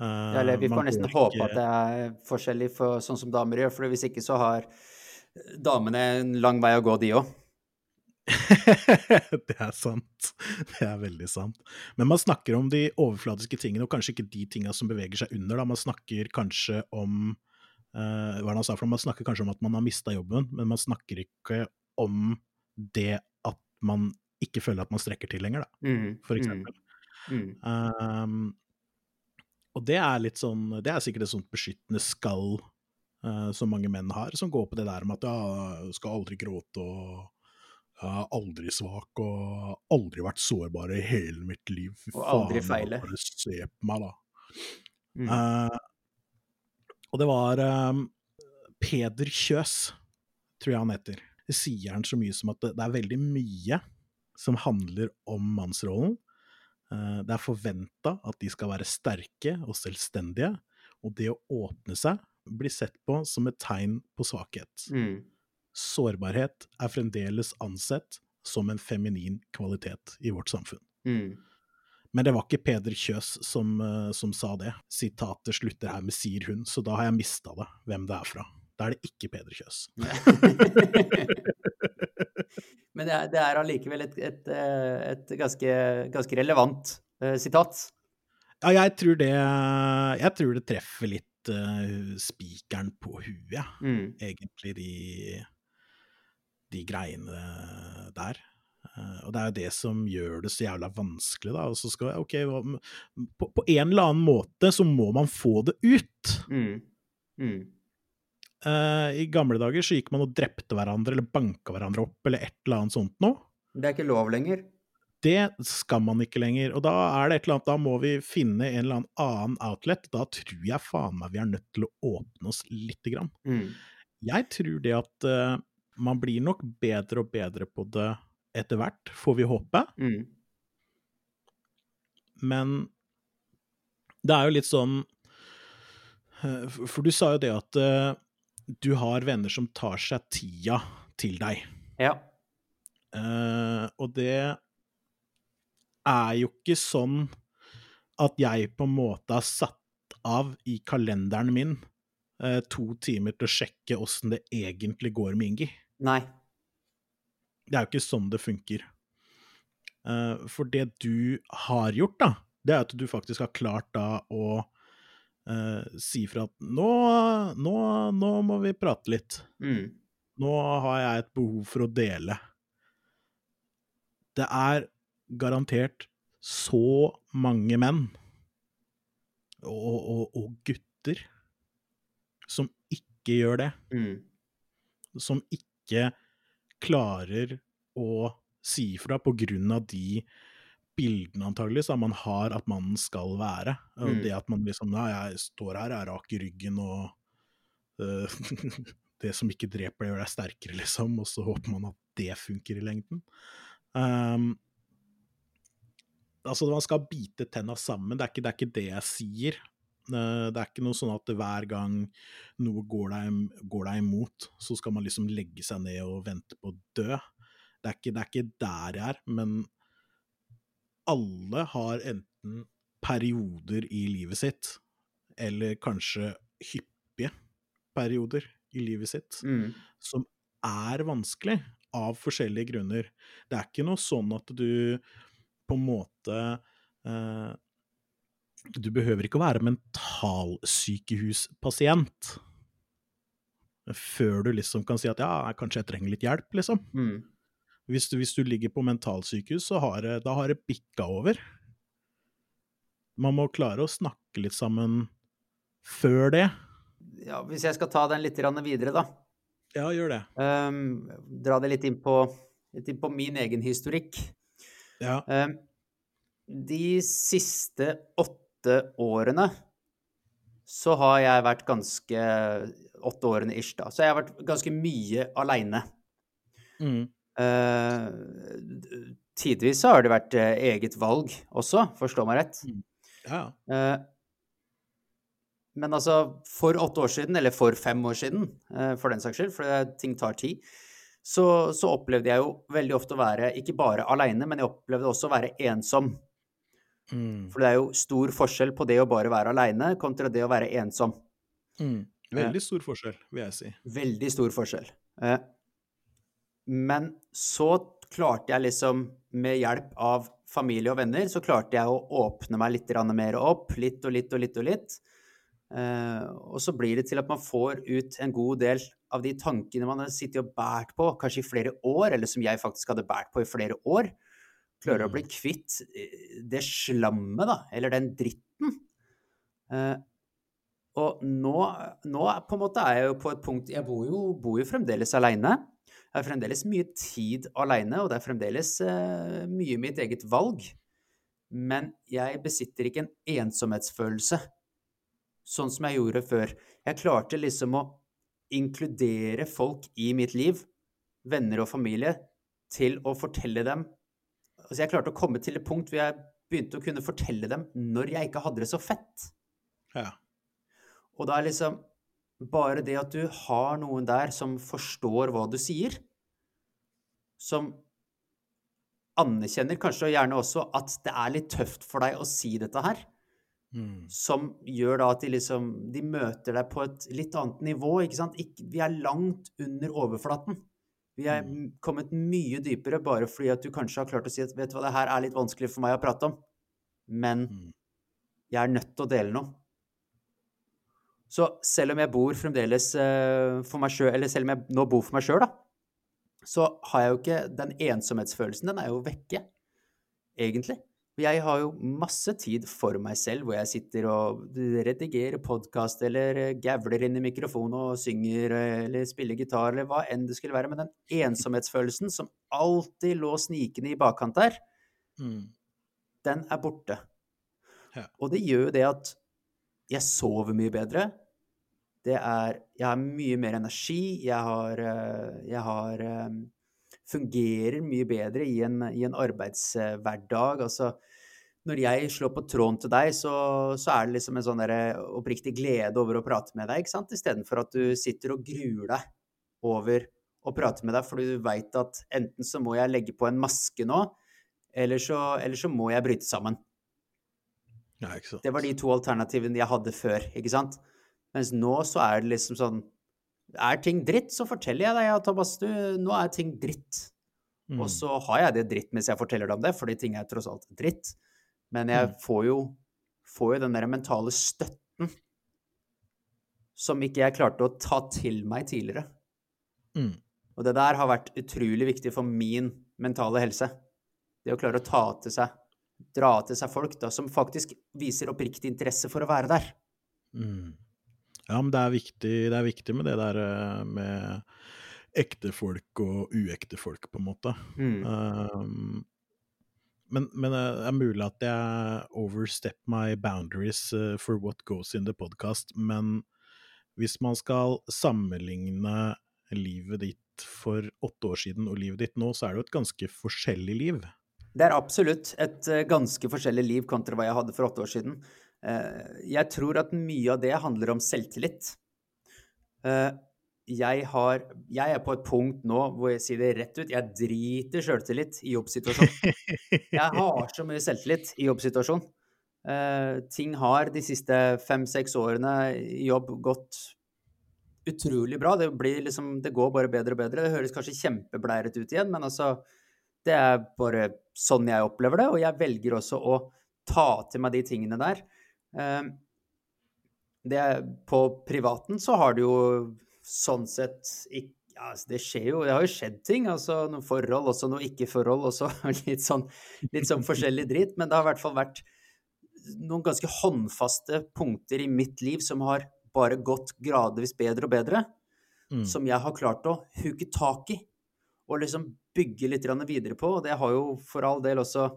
Speaker 2: Uh, Eller vi får nesten ikke... håpe at det er forskjellig for sånn som damer gjør, for hvis ikke så har damene en lang vei å gå, de òg.
Speaker 1: det er sant. Det er veldig sant. Men man snakker om de overfladiske tingene, og kanskje ikke de tinga som beveger seg under. Da. Man snakker kanskje om uh, hva han sa for Man snakker kanskje om at man har mista jobben, men man snakker ikke om det at man ikke føler at man strekker til lenger, da, mm, for mm, eksempel. Mm. Um, og det er litt sånn Det er sikkert et sånt beskyttende skall uh, som mange menn har, som går på det der med at ja, skal aldri gråte og jeg er aldri svak og aldri vært sårbar i hele mitt liv.
Speaker 2: Fy og aldri feile.
Speaker 1: Bare se på meg, da. Mm. Uh, og det var um, Peder Kjøs, tror jeg han heter. Det sier han så mye som at det, det er veldig mye som handler om mannsrollen, Eh, det er forventa at de skal være sterke og selvstendige, og det å åpne seg blir sett på som et tegn på svakhet. Mm. Sårbarhet er fremdeles ansett som en feminin kvalitet i vårt samfunn. Mm. Men det var ikke Peder Kjøs som, uh, som, sa det. Sitatet slutter her med 'sier hun', så da har jeg mista det, hvem det er fra. Da er det ikke Peder Kjøs.
Speaker 2: Men det er allikevel et, et, eh, et, ganske, ganske relevant uh, sitat.
Speaker 1: Ja, jeg tror det, jeg tror det treffer litt uh, spikeren på huet, mm. egentlig, de, de greiene der. Uh, og det er jo det som gjør det så jævla vanskelig, da. Og så skal, ok, på, på, en eller annen måte så må man få det ut. Mm. Mm. Uh, I gamle dager så gikk man og drepte hverandre eller banka hverandre opp eller et eller annet sånt noe.
Speaker 2: Det er ikke lov lenger?
Speaker 1: Det skal man ikke lenger. Og da er det et eller annet, da må vi finne en eller annen outlet. Da tror jeg faen meg vi er nødt til å åpne oss lite grann. Mm. Jeg tror det at uh, man blir nok bedre og bedre på det etter hvert, får vi håpe. Mm. Men det er jo litt sånn eh, For du sa jo det at du har venner som tar seg tida til deg.
Speaker 2: Ja.
Speaker 1: Uh, og det er jo ikke sånn at jeg på en måte har satt av i kalenderen min uh, to timer til å sjekke åssen det egentlig går med Ingi.
Speaker 2: Nei.
Speaker 1: Det er jo ikke sånn det funker. Uh, for det du har gjort, da, det er at du faktisk har klart da å uh, si fra at nå, nå, nå, må vi prate litt. Mm. Nå har jeg et behov for å dele. Det er garantert så mange menn og, og, og gutter som ikke gjør det. Mm. Som ikke klarer å si ifra på grunn av de bildene antagelig som man har at mannen skal være. Mm. det at man liksom Nei, jeg står her, jeg er rak i ryggen, og uh, det som ikke dreper, gjør deg sterkere, liksom. Og så håper man at det funker i lengden. Um, altså, man skal bite tenna sammen, det er, ikke, det er ikke det jeg sier. Det er ikke noe sånn at hver gang noe går deg, går deg, imot, så skal man liksom legge seg ned og vente på å dø. Det er ikke, det er ikke der jeg er, men alle har enten perioder i livet sitt, eller kanskje hyppige perioder i livet sitt, mm. som er vanskelig, av forskjellige grunner. Det er ikke noe sånn at du på en måte eh, du behøver ikke å være mentalsykehuspasient før du liksom kan si at ja, kanskje jeg trenger litt hjelp, liksom. Mm. Hvis, du, hvis, du, ligger på mentalsykehus, så har det, da har det bikka over. Man må klare å snakke litt sammen før det.
Speaker 2: Ja, hvis jeg skal ta den litt videre, da.
Speaker 1: Ja, gjør det.
Speaker 2: Um, dra det litt inn på, litt inn på min egen historikk.
Speaker 1: Ja.
Speaker 2: Um, de siste åtte årene så har jeg vært ganske Åtte årene ish, da. Så jeg har vært ganske mye aleine. Mm. Uh, tidvis så har det vært uh, eget valg også, forstå meg rett. Mm.
Speaker 1: Ja.
Speaker 2: Uh, men altså, for åtte år siden, eller for fem år siden, for den saks skyld, for ting tar tid, så, så, opplevde jeg jo veldig ofte å være ikke bare aleine, men jeg opplevde også å være ensom. Mm. For det er jo stor forskjell på det å bare være aleine kontra det å være ensom.
Speaker 1: Mm. Veldig stor forskjell, vil jeg si.
Speaker 2: Veldig stor forskjell. Eh, men så klarte jeg liksom, med hjelp av familie og venner, så klarte jeg å åpne meg litt mer opp. Litt og litt og litt og litt. Eh, og så blir det til at man får ut en god del av de tankene man har sittet og båret på kanskje i flere år, eller som jeg faktisk hadde båret på i flere år klarer å bli mm. kvitt eh, det slammet, da, eller den dritten. Eh, og nå, nå, på en måte er jeg jo på et punkt Jeg bor jo, bor jo fremdeles aleine. Jeg er fremdeles mye tid aleine, og det er fremdeles eh, mye mitt eget valg. Men jeg besitter ikke en ensomhetsfølelse, sånn som jeg gjorde før. Jeg klarte liksom å inkludere folk i mitt liv, venner og familie, til å fortelle dem altså Jeg klarte å komme til et punkt hvor jeg begynte å kunne fortelle dem når jeg ikke hadde det så fett.
Speaker 1: Ja.
Speaker 2: Og da er liksom bare det at du har noen der som forstår hva du sier, som anerkjenner kanskje gjerne også at det er litt tøft for deg å si dette her. Mm. Som gjør da at de liksom De møter deg på et litt annet nivå, ikke sant. Ikke, vi er langt under overflaten. Vi er mm. kommet mye dypere bare fordi at du kanskje har klart å si at vet du hva, det her er litt vanskelig for meg å prate om, men mm. jeg er nødt til å dele noe. Så selv om jeg bor fremdeles uh, for meg sjøl, eller selv om jeg nå bor for meg sjøl, da, så har jeg jo ikke Den ensomhetsfølelsen, den er jo vekke, egentlig. Jeg har jo masse tid for meg selv, hvor jeg sitter og redigerer podkast eller gavler inn i mikrofonen og synger eller spiller gitar eller hva enn det skulle være. Men den ensomhetsfølelsen som alltid lå snikende i bakkant der, mm. den er borte. Ja. Og det gjør jo det at jeg sover mye bedre. Det er Jeg har mye mer energi. Jeg har, eh, jeg har eh, fungerer mye bedre i en, i en arbeidshverdag. Altså, når jeg slår på tråden til deg, så, så er det liksom en sånn oppriktig glede over å prate med deg, ikke sant? Istedenfor at du sitter og gruer deg over å prate med deg for du veit at enten så må jeg legge på en maske nå, eller så, eller så må jeg bryte sammen.
Speaker 1: Ja.
Speaker 2: Det var de to alternativene jeg hadde før, ikke sant? Mens nå så er det liksom sånn er ting dritt, så forteller jeg deg ja, Thomas, du, nå er ting dritt. Mm. Og så har jeg det dritt mens jeg forteller deg om det, fordi ting er tross alt dritt. Men jeg mm. får, jo, får jo den der mentale støtten som ikke jeg klarte å ta til meg tidligere. Mm. Og det der har vært utrolig viktig for min mentale helse. Det å klare å ta til seg, dra til seg folk da, som faktisk viser oppriktig interesse for å være der.
Speaker 1: Mm. Ja, men det er viktig, det er viktig med det der eh, med ekte folk og uekte folk, på en måte. Mm. Um, men, men, eh, det er mulig at jeg overstep my boundaries uh, for what goes in the podcast, men hvis man skal sammenligne livet ditt for åtte år siden og livet ditt nå, så er det jo et ganske forskjellig liv.
Speaker 2: Det er absolutt et ganske forskjellig liv kontra hva jeg hadde for åtte år siden. Eh, jeg tror at mye av det handler om selvtillit. Eh, jeg, har, jeg, er på et punkt nå hvor jeg sier det rett ut, jeg driter selvtillit i jobbsituasjonen. Jeg har så mye selvtillit i jobbsituasjonen. Uh, ting har de siste fem-seks årene i jobb gått utrolig bra. Det, liksom, det, går bare bedre og bedre. Det høres kanskje kjempebleiret ut igjen, men altså Det er bare sånn jeg opplever det, og jeg velger også å ta til meg de tingene der. Ehm, det, på privaten så har det jo sånn sett ikke ja, altså, det skjer jo, det har jo skjedd ting. altså Noen forhold, også noe ikke-forhold. også litt sånn, litt sånn forskjellig dritt. Men det har i hvert fall vært noen ganske håndfaste punkter i mitt liv som har bare gått gradvis bedre og bedre. Mm. Som jeg har klart å huke tak i og liksom bygge litt videre på. Og det har jo for all del også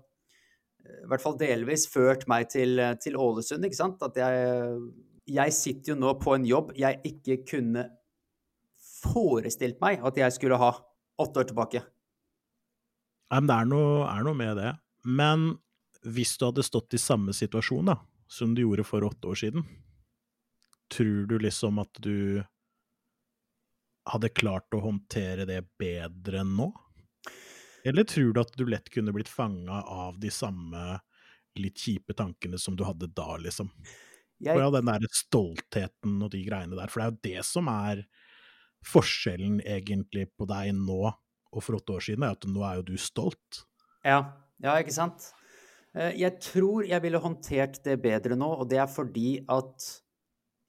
Speaker 2: i hvert fall delvis ført meg til, til Ålesund, ikke sant. At jeg, jeg sitter jo nå på en jobb jeg ikke kunne forestilt meg at jeg skulle ha åtte år tilbake.
Speaker 1: Nei, men det er noe, er noe, med det. Men hvis du hadde stått i samme situasjon da, som du gjorde for åtte år siden, tror du liksom at du hadde klart å håndtere det bedre nå? Eller tror du at du lett kunne blitt fanga av de samme litt kjipe tankene som du hadde da, liksom? Jeg... For den der stoltheten og de greiene der. For det er jo det som er forskjellen egentlig på deg nå og for åtte år siden, er at nå er jo du stolt.
Speaker 2: Ja, ja, ikke sant. Eh, jeg tror jeg ville håndtert det bedre nå, og det er fordi at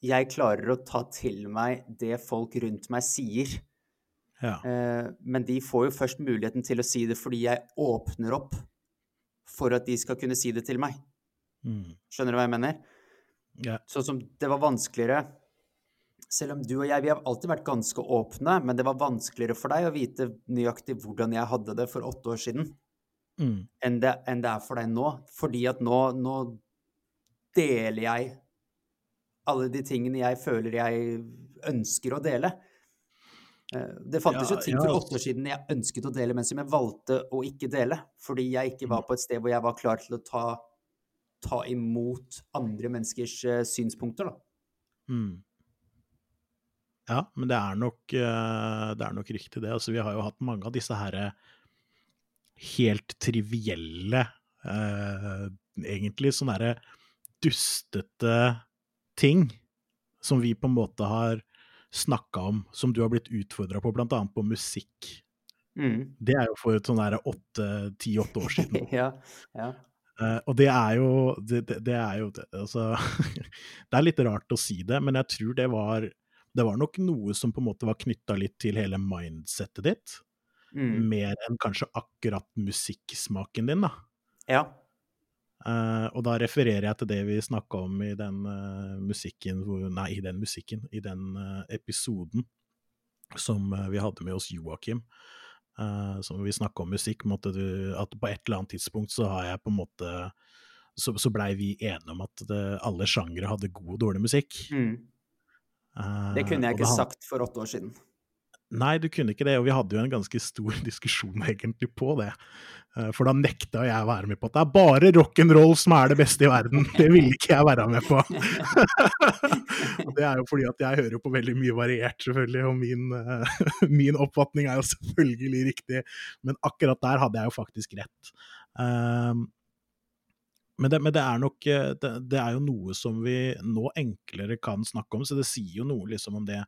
Speaker 2: jeg klarer å ta til meg det folk rundt meg sier. Ja. Eh, men de får jo først muligheten til å si det fordi jeg åpner opp for at de skal kunne si det til meg. Mm. Skjønner du hva jeg mener? Ja. Sånn som det var vanskeligere Selv om du og jeg vi har alltid vært ganske åpne, men det var vanskeligere for deg å vite nøyaktig hvordan jeg hadde det for åtte år siden, mm. enn, det, enn, det, er for deg nå. Fordi at nå, nå deler jeg alle de tingene jeg føler jeg ønsker å dele. Eh, det fantes ja, jo ting for åtte år siden jeg ønsket å dele, men som jeg valgte å ikke dele. Fordi jeg ikke var mm. på et sted hvor jeg var klar til å ta, ta imot andre menneskers uh, synspunkter, da. Mm.
Speaker 1: Ja, men det er, nok, uh, det er nok riktig, det. Altså, vi har jo hatt mange av disse herre helt trivielle, uh, egentlig sånne derre dustete ting som vi på en måte har snakka om, som du har blitt utfordra på, annet på musikk. Mm. Det er jo for sånn ti-åtte år siden.
Speaker 2: ja, ja.
Speaker 1: Uh, og det er jo Det, det, det er jo altså, Det er litt rart å si det, men jeg tror det var Det var nok noe som på en måte var knytta litt til hele mindsettet ditt. Mm. Mer enn kanskje akkurat musikksmaken din, da.
Speaker 2: Ja.
Speaker 1: Uh, og da refererer jeg til det vi snakka om i den uh, musikken Nei, i den musikken, i den uh, episoden som vi hadde med oss Joakim. som vi snakka om musikk, du, at på et eller annet tidspunkt så har jeg på en måte Så, så blei vi enige om at det, alle sjangere hadde god og dårlig musikk.
Speaker 2: Mm. det kunne jeg ikke sagt for åtte år siden.
Speaker 1: Nei, du kunne ikke det, og vi hadde jo en ganske stor diskusjon egentlig på det. Eh, for da nekta jeg å være med på at det er bare rock'n'roll som er det beste i verden. Det ville ikke jeg være med på. og det er jo fordi at jeg hører på veldig mye variert, selvfølgelig, og min, uh, min oppfatning er jo selvfølgelig riktig. Men akkurat der hadde jeg jo faktisk rett. Um, men, det, men det, er nok det, det, er jo noe som vi nå enklere kan snakke om, så det sier jo noe liksom om det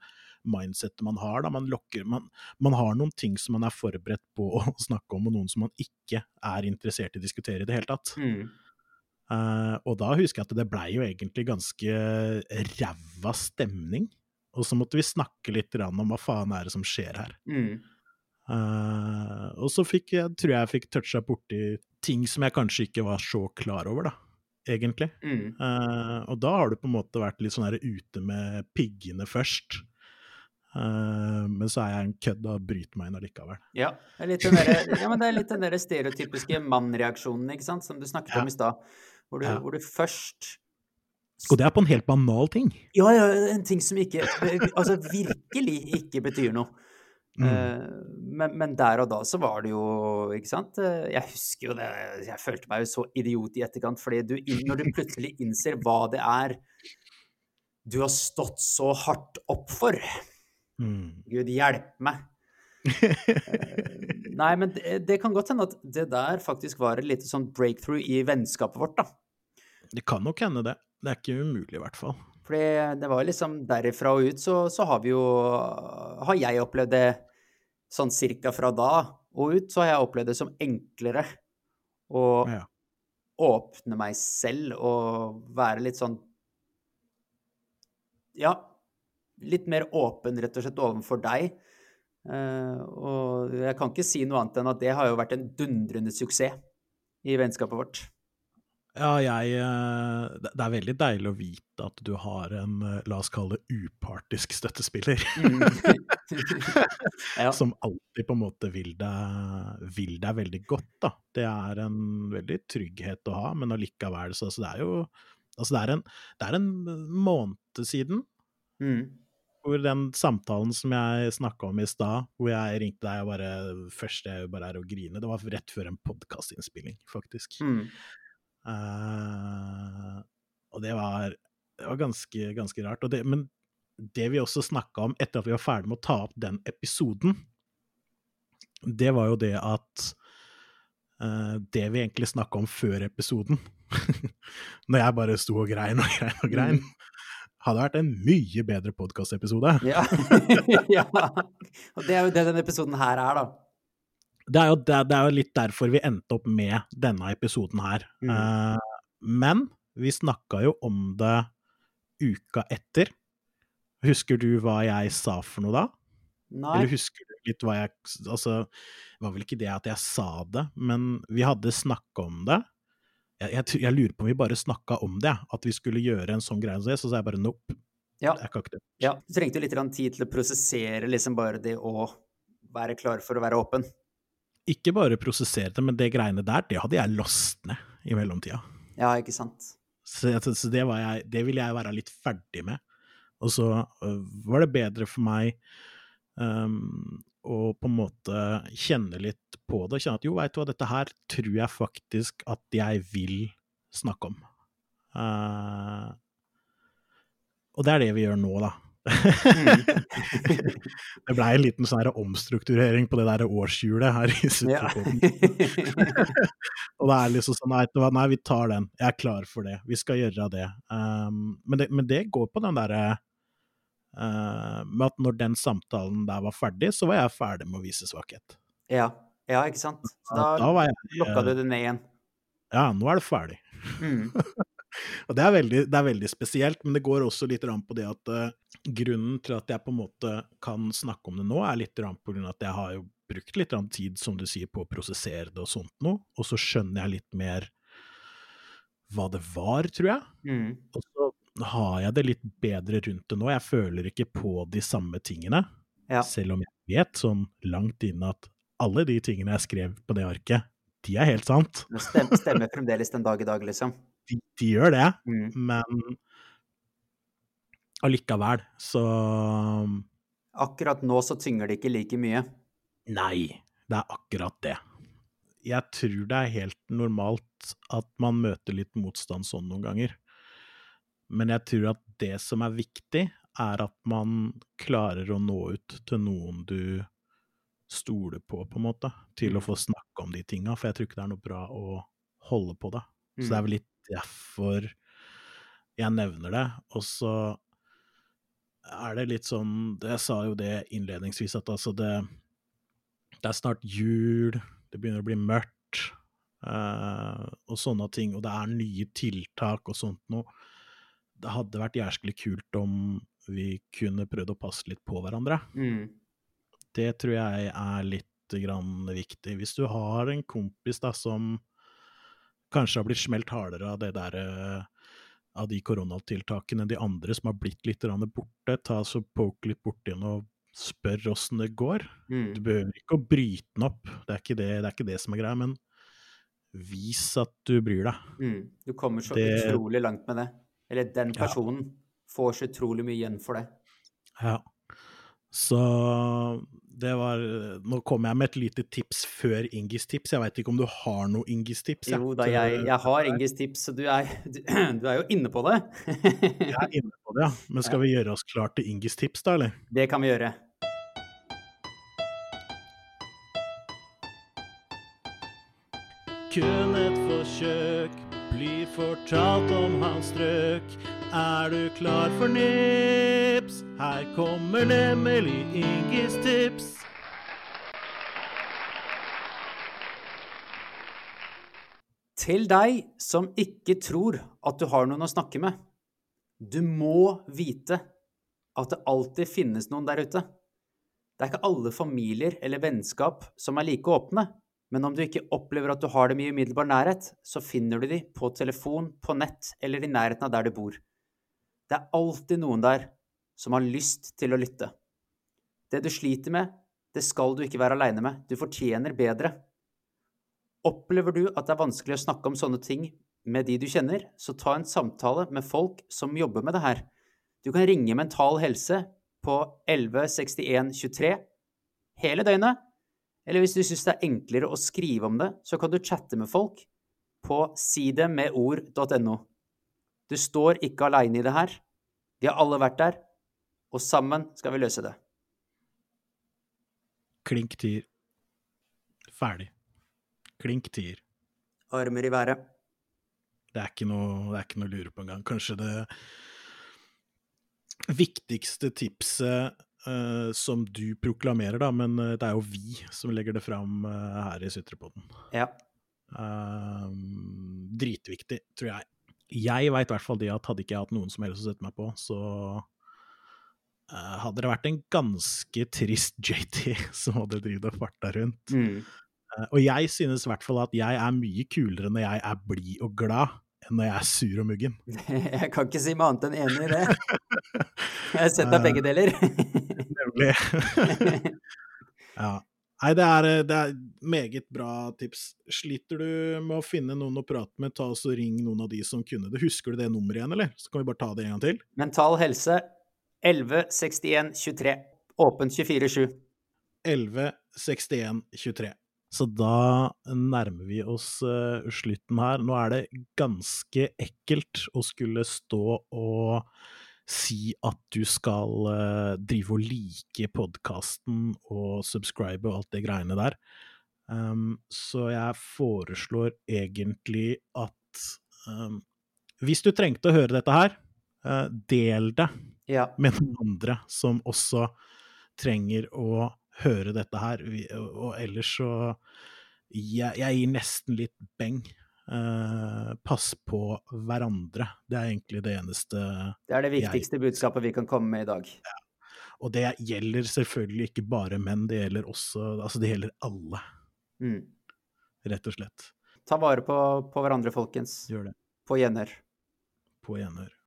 Speaker 1: mindsettet man har. Da. Man, lokker, man, man, har noen ting som man er forberedt på å snakke om, og noen som man ikke er interessert i å diskutere i det hele tatt.
Speaker 2: Mm.
Speaker 1: Uh, og da husker jeg at det blei jo egentlig ganske ræva stemning. Og så måtte vi snakke litt om hva faen er det som skjer her.
Speaker 2: Mm.
Speaker 1: Uh, og så fikk jeg, tror jeg jeg fikk toucha borti ting som jeg kanskje ikke var så klar over, da egentlig.
Speaker 2: Mm.
Speaker 1: Uh, og da har du på en måte vært litt sånn her ute med piggene først. Uh, men så er jeg en kødd og bryter meg inn allikevel.
Speaker 2: Ja, det er der, ja, men det er litt den der stereotypiske mann-reaksjonen ikke sant, som du snakket ja. om i stad. Hvor, ja. hvor, du først
Speaker 1: Og det er på en helt banal ting.
Speaker 2: Ja, ja, en ting som ikke Altså virkelig ikke betyr noe. Mm. Uh, men, men, der og da så var det jo, ikke sant eh, Jeg husker jo det, jeg følte meg jo så idiot i etterkant, fordi du, når du plutselig innser hva det er du har stått så hardt opp for
Speaker 1: Mm.
Speaker 2: Gud hjelpe meg. uh, nei, men det, det, kan godt hende at det der faktisk var et lite sånn breakthrough i vennskapet vårt, da.
Speaker 1: Det kan nok hende, det. Det er ikke umulig, i hvert fall.
Speaker 2: Fordi det var liksom derifra og ut, så, så har vi jo Har jeg opplevd det sånn cirka fra da og ut, så har jeg opplevd det som enklere å ja. åpne meg selv og være litt sånn Ja, litt mer åpen, rett og slett, overfor deg. Uh, og jeg kan ikke si noe annet enn at det har jo vært en dundrende suksess i vennskapet vårt.
Speaker 1: Ja, jeg eh, Det er veldig deilig å vite at du har en, eh, la oss kalle det, upartisk støttespiller. Mm. ja. Som alltid på en måte vil deg, vil deg, veldig godt, da. Det er en veldig trygghet å ha, men allikevel så altså, det er jo Altså, det er en, det er en måned siden.
Speaker 2: Mm
Speaker 1: hvor den samtalen som jeg snakka om i stad, hvor jeg ringte deg og bare først jeg bare er å grine, det var rett før en podkastinnspilling, faktisk.
Speaker 2: Mm.
Speaker 1: Uh, og det var, det var ganske, ganske rart. Det, men det vi også snakka om etter at vi var ferdig med å ta opp den episoden, det var jo det at uh, Det vi egentlig snakka om før episoden, når jeg bare sto og grein og grein og grein, mm hadde vært en mye bedre podkastepisode.
Speaker 2: Ja. ja. Og det er jo det denne episoden her er, da.
Speaker 1: Det er, jo, det, det er jo, litt derfor vi endte opp med denne episoden her. Mm. Uh, men vi snakka jo om det uka etter. Husker du hva jeg sa for noe da?
Speaker 2: Nei.
Speaker 1: Eller husker du litt hva jeg Altså, det var vel ikke det at jeg sa det, men vi hadde snakka om det jeg, jeg, jeg, lurer på om vi bare snakka om det, at vi skulle gjøre en sånn greie. Så sa jeg bare nope.
Speaker 2: Ja. ja. Du trengte litt tid til å prosessere liksom bare det å være klar for å være åpen.
Speaker 1: Ikke bare prosessere det, men det greiene der, det hadde jeg lost ned i mellomtida.
Speaker 2: Ja, ikke sant.
Speaker 1: Så, så det, jeg, det ville jeg være litt ferdig med. Og så uh, var det bedre for meg um, og på en måte kjenne litt på det. Kjenne at jo, veit du hva, dette her tror jeg faktisk at jeg vil snakke om. Uh, og det er det vi gjør nå, da. Mm. det blei en liten sånn omstrukturering på det der årshjulet her i Superpoden. og det er liksom sånn nei, nei, vi tar den. Jeg er klar for det. Vi skal gjøre det. Um, men, det men, det går på den derre med at når den samtalen der var ferdig, så var jeg ferdig med å vise svakhet.
Speaker 2: Ja, ja ikke sant. Så da, da jeg, du det ned igjen.
Speaker 1: Ja, nå er det ferdig. Mm. og det er, veldig, det er, veldig, spesielt, men det går også litt på det at uh, grunnen til at jeg på en måte kan snakke om det nå, er litt på grunn av at jeg har jo brukt litt tid, som du sier, på å prosessere det og sånt noe, og så skjønner jeg litt mer hva det var, tror jeg. Mm. Og så har jeg det litt bedre rundt det nå. Jeg føler ikke på de samme tingene, ja. selv om jeg vet sånn langt inne at alle de tingene jeg skrev på det arket, de er helt sant.
Speaker 2: Det stemmer, stemmer fremdeles den dag i dag, liksom?
Speaker 1: De, de gjør det, mm. men allikevel, så
Speaker 2: Akkurat nå så tynger det ikke like mye?
Speaker 1: Nei, det er akkurat det. Jeg tror det er helt normalt at man møter litt motstand sånn noen ganger. Men jeg tror at det som er viktig, er at man klarer å nå ut til noen du stoler på, på en måte, til å mm. få snakke om de tinga. For jeg tror ikke det er noe bra å holde på det. Så det er mm. vel litt derfor jeg nevner det. Og så er det litt sånn Jeg sa jo det innledningsvis, at altså det Det er snart jul, det begynner å bli mørkt, uh, og sånne ting. Og det er nye tiltak og sånt noe. Det hadde vært jæsklig kult om vi kunne prøvd å passe litt på hverandre. Mm. Det tror jeg er litt viktig. Hvis du har en kompis da som kanskje har blitt smelt hardere av det der eh, av de koronatiltakene de andre som har blitt litt borte, ta så poke litt borti den og spør åssen det går. Mm. Du behøver ikke å bryte den opp, det er ikke det, det, er ikke det som er greia, men vis at du bryr deg.
Speaker 2: Mm. Du kommer så det... utrolig langt med det. Eller den personen ja. får så utrolig mye igjen for det.
Speaker 1: Ja. Så det var Nå kom jeg med et lite tips før Ingis tips. Jeg veit ikke om du har noe Ingis tips?
Speaker 2: Jo da, jeg, jeg har Ingis tips, så du er, du, du er, jo inne på det.
Speaker 1: jeg er inne på det, ja. Men skal vi gjøre oss klar til Ingis tips, da, eller?
Speaker 2: Det kan vi gjøre.
Speaker 1: Kun et forsøk blir fortalt om hans strøk. Er du klar for nips? Her kommer nemlig Ingis tips.
Speaker 2: Til deg som ikke tror at du har noen å snakke med. Du må vite at det alltid finnes noen der ute. Det er ikke alle familier eller vennskap som er like åpne. Men om du ikke opplever at du har dem i umiddelbar nærhet, så finner du dem på telefon, på nett eller i nærheten av der du bor. Det er alltid noen der som har lyst til å lytte. Det du sliter med, det skal du ikke være aleine med. Du fortjener bedre. Opplever du at det er vanskelig å snakke om sånne ting med de du kjenner, så ta en samtale med folk som jobber med det her. Du kan ringe Mental Helse på 116123 hele døgnet. Eller hvis du syns det er enklere å skrive om det, så kan du chatte med folk på sidemedord.no. Du står ikke aleine i det her. Vi har alle vært der, og sammen skal vi løse det.
Speaker 1: Klink tier. Ferdig. Klink tier.
Speaker 2: Armer i været.
Speaker 1: Det er ikke noe, det er ikke noe å lure på engang. Kanskje det viktigste tipset uh, som du proklamerer, da, men uh, det er jo vi som legger det fram uh, her i Sutrepodden.
Speaker 2: Ja.
Speaker 1: dritviktig, tror jeg jeg veit i hvert fall det at hadde ikke jeg hatt noen som helst å sette meg på, så uh, hadde det vært en ganske trist JT som hadde drevet og farta rundt. Mm. Uh, og jeg synes i hvert fall at jeg er mye kulere når jeg er blid og glad, enn når jeg er sur og muggen.
Speaker 2: Jeg kan ikke si meg annet enn enig i det. Jeg har sett deg begge deler.
Speaker 1: Nemlig. ja. Nei, det er, det er, meget bra tips. Sliter du med å finne noen å prate med, ta oss og ring noen av de som kunne det. Husker du det nummeret igjen, eller? Så kan vi bare ta det en gang til.
Speaker 2: Mental Helse 116123. Åpent 24-7.
Speaker 1: 116123. Så da nærmer vi oss uh, slutten her. Nå er det ganske ekkelt å skulle stå og si at du skal uh, drive og like podkasten og subscribe og alt det greiene der. Um, så jeg foreslår egentlig at um, hvis du trengte å høre dette her, uh, del det
Speaker 2: ja.
Speaker 1: med noen andre som også trenger å høre dette her. Og ellers så jeg, jeg gir nesten litt beng. Uh, pass på hverandre. Det er egentlig det eneste
Speaker 2: Det er det viktigste jeg, budskapet vi kan komme med i dag.
Speaker 1: Ja. Og det gjelder selvfølgelig ikke bare menn, det gjelder også Altså, det gjelder alle.
Speaker 2: Mm.
Speaker 1: Rett og slett.
Speaker 2: Ta vare på, på hverandre, folkens.
Speaker 1: Gjør det.
Speaker 2: På gjenhør.
Speaker 1: På gjenhør.